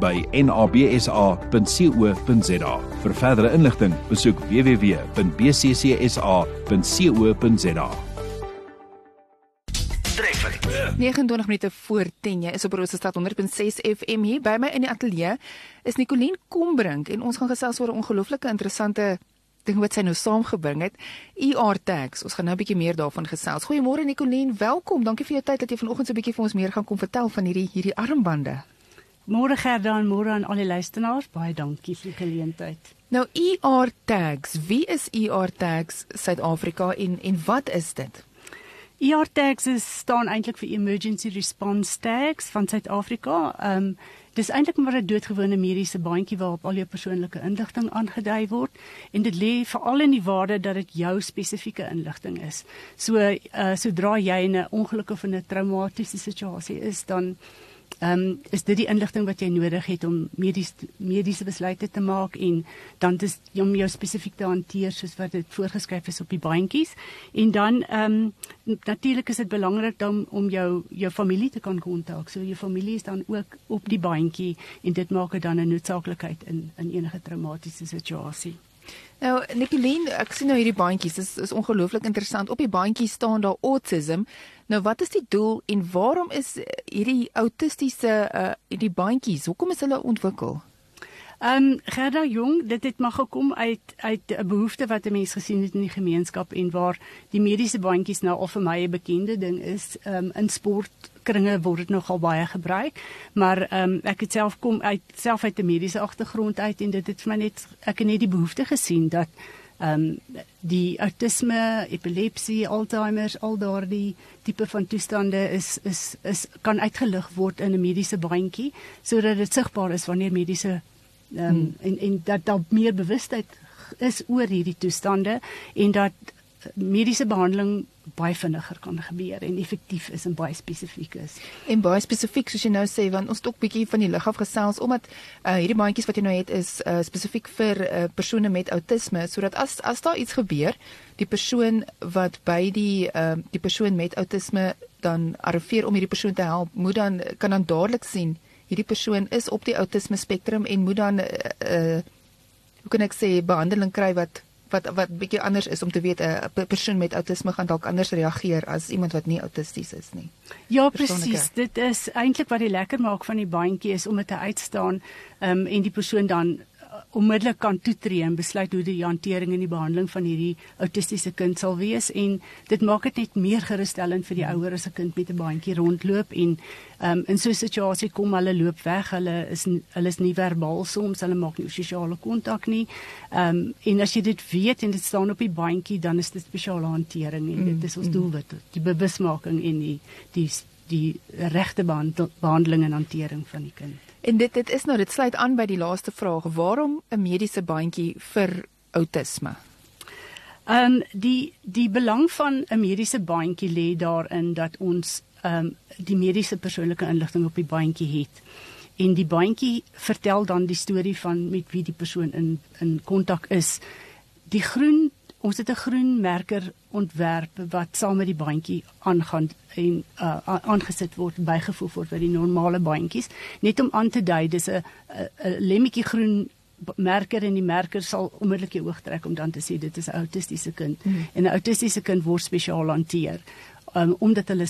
by nabsa.co.za. Vir verdere inligting, besoek www.bccsa.co.za. Treffer. 29 minute voor 10 jy is op Rosestad 100.6 FM hier by my in die ateljee is Nicoline Kombrink en ons gaan gesels oor 'n ongelooflike interessante ding wat sy nou saamgebring het. ER tags. Ons gaan nou 'n bietjie meer daarvan gesels. Goeiemôre Nicoline, welkom. Dankie vir jou tyd dat jy vanoggend so 'n bietjie vir ons meer gaan kom vertel van hierdie hierdie armbande. Môre Gerda en môre aan al die luisteraars. Baie dankie vir die geleentheid. Nou ER tags. Wie is ER tags Suid-Afrika en en wat is dit? ER tags is staan eintlik vir Emergency Response Tags van Suid-Afrika. Ehm um, dis eintlik maar 'n doodgewone mediese bandjie waarop al jou persoonlike inligting aangedui word en dit lê veral in die waarde dat dit jou spesifieke inligting is. So uh, sodra jy in 'n ongeluk of in 'n traumatiese situasie is, dan ehm um, is dit die inligting wat jy nodig het om medies, mediese besluite te maak en dan dis om jou spesifiek te hanteer soos wat dit voorgeskryf is op die bandjies en dan ehm um, natuurlik is dit belangrik dan om jou jou familie te kan kontak. So jou familie is dan ook op die bandjie en dit maak dit dan 'n noodsaaklikheid in in enige traumatiese situasie Nou Nicoline, ek sien nou hierdie bandjies, dis is ongelooflik interessant. Op die bandjie staan daar autism. Nou wat is die doel en waarom is hierdie autistiese uh hierdie bandjies, hoekom is hulle ontwikkel? Ehm um, Gerda Jong, dit het maar gekom uit uit 'n behoefte wat 'n mens gesien het in die gemeenskap en waar die mediese bandjies nou al vir my 'n bekende ding is. Ehm um, in sportkringe word dit nogal baie gebruik, maar ehm um, ek het self kom uit self uit 'n mediese agtergrond uit en dit het vir my net ek het net die behoefte gesien dat ehm um, die autisme, epilepsie, Alzheimer, al daardie tipe van toestande is is is kan uitgelig word in 'n mediese bandjie sodat dit sigbaar is wanneer mediese um, hmm. en en dat daar meer bewustheid is oor hierdie toestande en dat mediese behandeling baie vinniger kan gebeur en effektief is en baie spesifiek is. En baie spesifiek soos jy nou sê want ons het ook bietjie van die lig af gesels omdat uh, hierdie bandjies wat jy nou het is uh, spesifiek vir uh, persone met outisme sodat as as daar iets gebeur, die persoon wat by die uh, die persoon met outisme dan arriveer om hierdie persoon te help, moet dan kan dan dadelik sien hierdie persoon is op die outisme spektrum en moet dan uh, uh, hoe kan ek sê behandeling kry wat wat wat bietjie anders is om te weet 'n uh, persoon met outisme gaan dalk anders reageer as iemand wat nie autisties is nie. Ja, presies. Dit is eintlik wat die lekker maak van die bandjie is om dit te uitstaan um, en die persoon dan onmiddellik kan toetree en besluit hoe die hantering en die behandeling van hierdie autistiese kind sal wees. En dit maak dit net meer gerusstellend vir die hmm. ouer as 'n kind met 'n bandjie rondloop en um, in so 'n situasie kom hulle loop weg. Hulle is hulle is nie verbaal soms. Hulle maak nie sosiale kontak nie. Um, en as jy dit weet en dit staan op die bandjie dan is dit spesiale hantering en dit is ons hmm. doelwit die bewusmaking en die die die regte behandeling en hantering van die kind En dit dit is nou dit sluit aan by die laaste vraag. Waarom 'n mediese bandjie vir outisme? Ehm um, die die belang van 'n mediese bandjie lê daarin dat ons ehm um, die mediese persoonlike inligting op die bandjie het. En die bandjie vertel dan die storie van met wie die persoon in in kontak is. Die groen ons het 'n groen merker ontwerp wat saam met die bandjie aangaan en uh, aangesit word bygevoeg word by die normale bandjies net om aan te dui dis 'n 'n lemmetjie groen merker en die merker sal onmiddellik jou oog trek om dan te sê dit is 'n autistiese kind mm. en 'n autistiese kind word spesiaal hanteer um, omdat hulle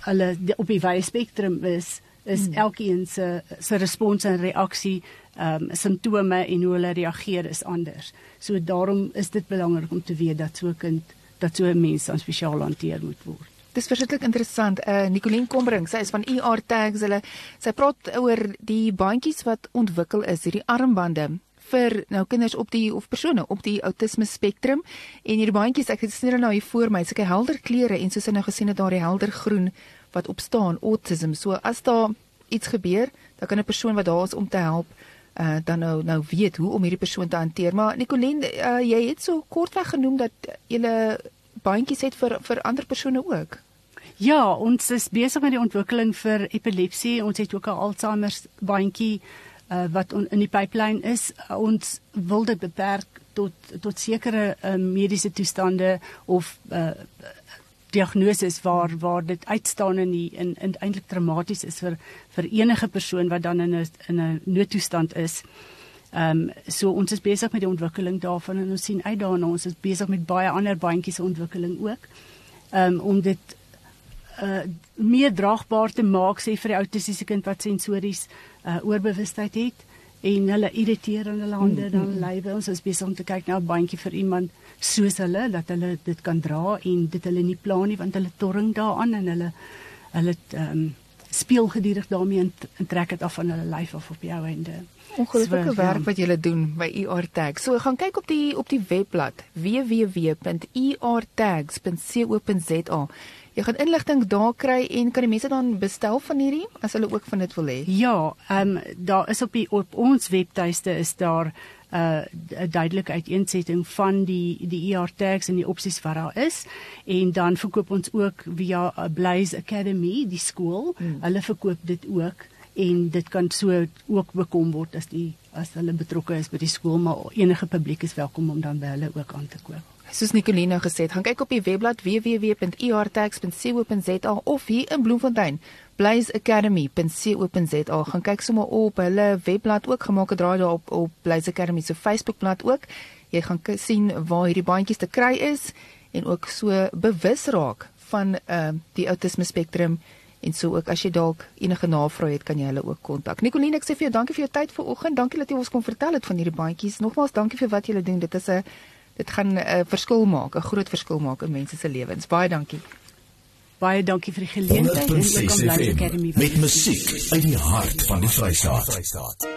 hulle op die wye spektrum is is mm. elkeen se se respons en reaksie ehm um, simptome en hoe hulle reageer is anders. So daarom is dit belangrik om te weet dat so 'n kind dat so 'n mens dan spesiaal hanteer moet word. Dis verskriklik interessant. Uh Nicoline Kombring, sy is van ER Tags. Hulle sy praat oor die bandjies wat ontwikkel is, hierdie armbande vir nou kinders op die of persone op die autisme spektrum en hierdie bandjies ek het sien nou hier voor my sulke helder kleure en soos jy nou gesien het daar die helder groen wat op staan autism so as daar iets gebeur, dan kan 'n persoon wat daar is om te help uh dan nou nou weet hoe om hierdie persoon te hanteer. Maar Nicoline, uh, jy het so kortweg genoem dat jy bandjies het vir vir ander persone ook. Ja, ons is besig met die ontwikkeling vir epilepsie. Ons het ook 'n Alzheimer bandjie uh, wat on, in die pipeline is. Uh, ons wil dit beperk tot tot sekere uh, mediese toestande of uh, diagnoses waar waar dit uitstaan in die in, in eintlik traumaties is vir vir enige persoon wat dan in 'n in 'n noodtoestand is. Ehm um, so ons is besig met die ontwikkeling daarvan en ons sien uit daarna ons is besig met baie ander bandjies ontwikkeling ook. Ehm um, om dit uh meer draagbaar te maak sê vir die autistiese kind wat sensories uh oorbewustheid het en hulle irriteer in hulle hande mm, dan mm, lywe ons. Is besig om te kyk na 'n bandjie vir iemand soos hulle dat hulle dit kan dra en dit hulle nie pla nie want hulle torring daaraan en hulle hulle ehm um, speel gedurig daarmee en, en trek dit af van hulle lyf af op jou einde. Ongelooflike werk ja. wat julle doen by ERTag. So gaan kyk op die op die webblad www.ertags.co.za. Jy gaan inligting daar kry en kan die mense dan bestel van hierdie as hulle ook van dit wil hê. Ja, ehm um, daar is op die op ons webtuiste is daar 'n uh, duidelike uiteensetting van die die ER tags en die opsies wat daar is en dan verkoop ons ook via uh, Blaze Academy die skool. Hmm. Hulle verkoop dit ook en dit kan so ook bekom word as die as hulle betrokke is by die skool maar enige publiek is welkom om dan by hulle ook aan te koop. Soos Nicolina gesê het, gaan kyk op die webblad www.ertags.co.za of hier in Bloemfontein blazeacademy.co.za gaan kyk sommer op hulle webblad ook gemaak het draai daar op op Blaze Academy se Facebookblad ook. Jy gaan sien waar hierdie bandjies te kry is en ook so bewus raak van ehm uh, die autisme spektrum en so ook as jy dalk enige navrae het kan jy hulle ook kontak. Nicoline, ek sê vir jou dankie vir jou tyd vanoggend. Dankie dat jy ons kon vertel het van hierdie bandjies. Nogmaals dankie vir wat jy doen. Dit is 'n dit gaan 'n verskil maak, 'n groot verskil maak in mense se lewens. Baie dankie. Baie dankie vir die geleentheid en ook aan Blaze Academy. Met musiek uit die hart van die Vrystaat.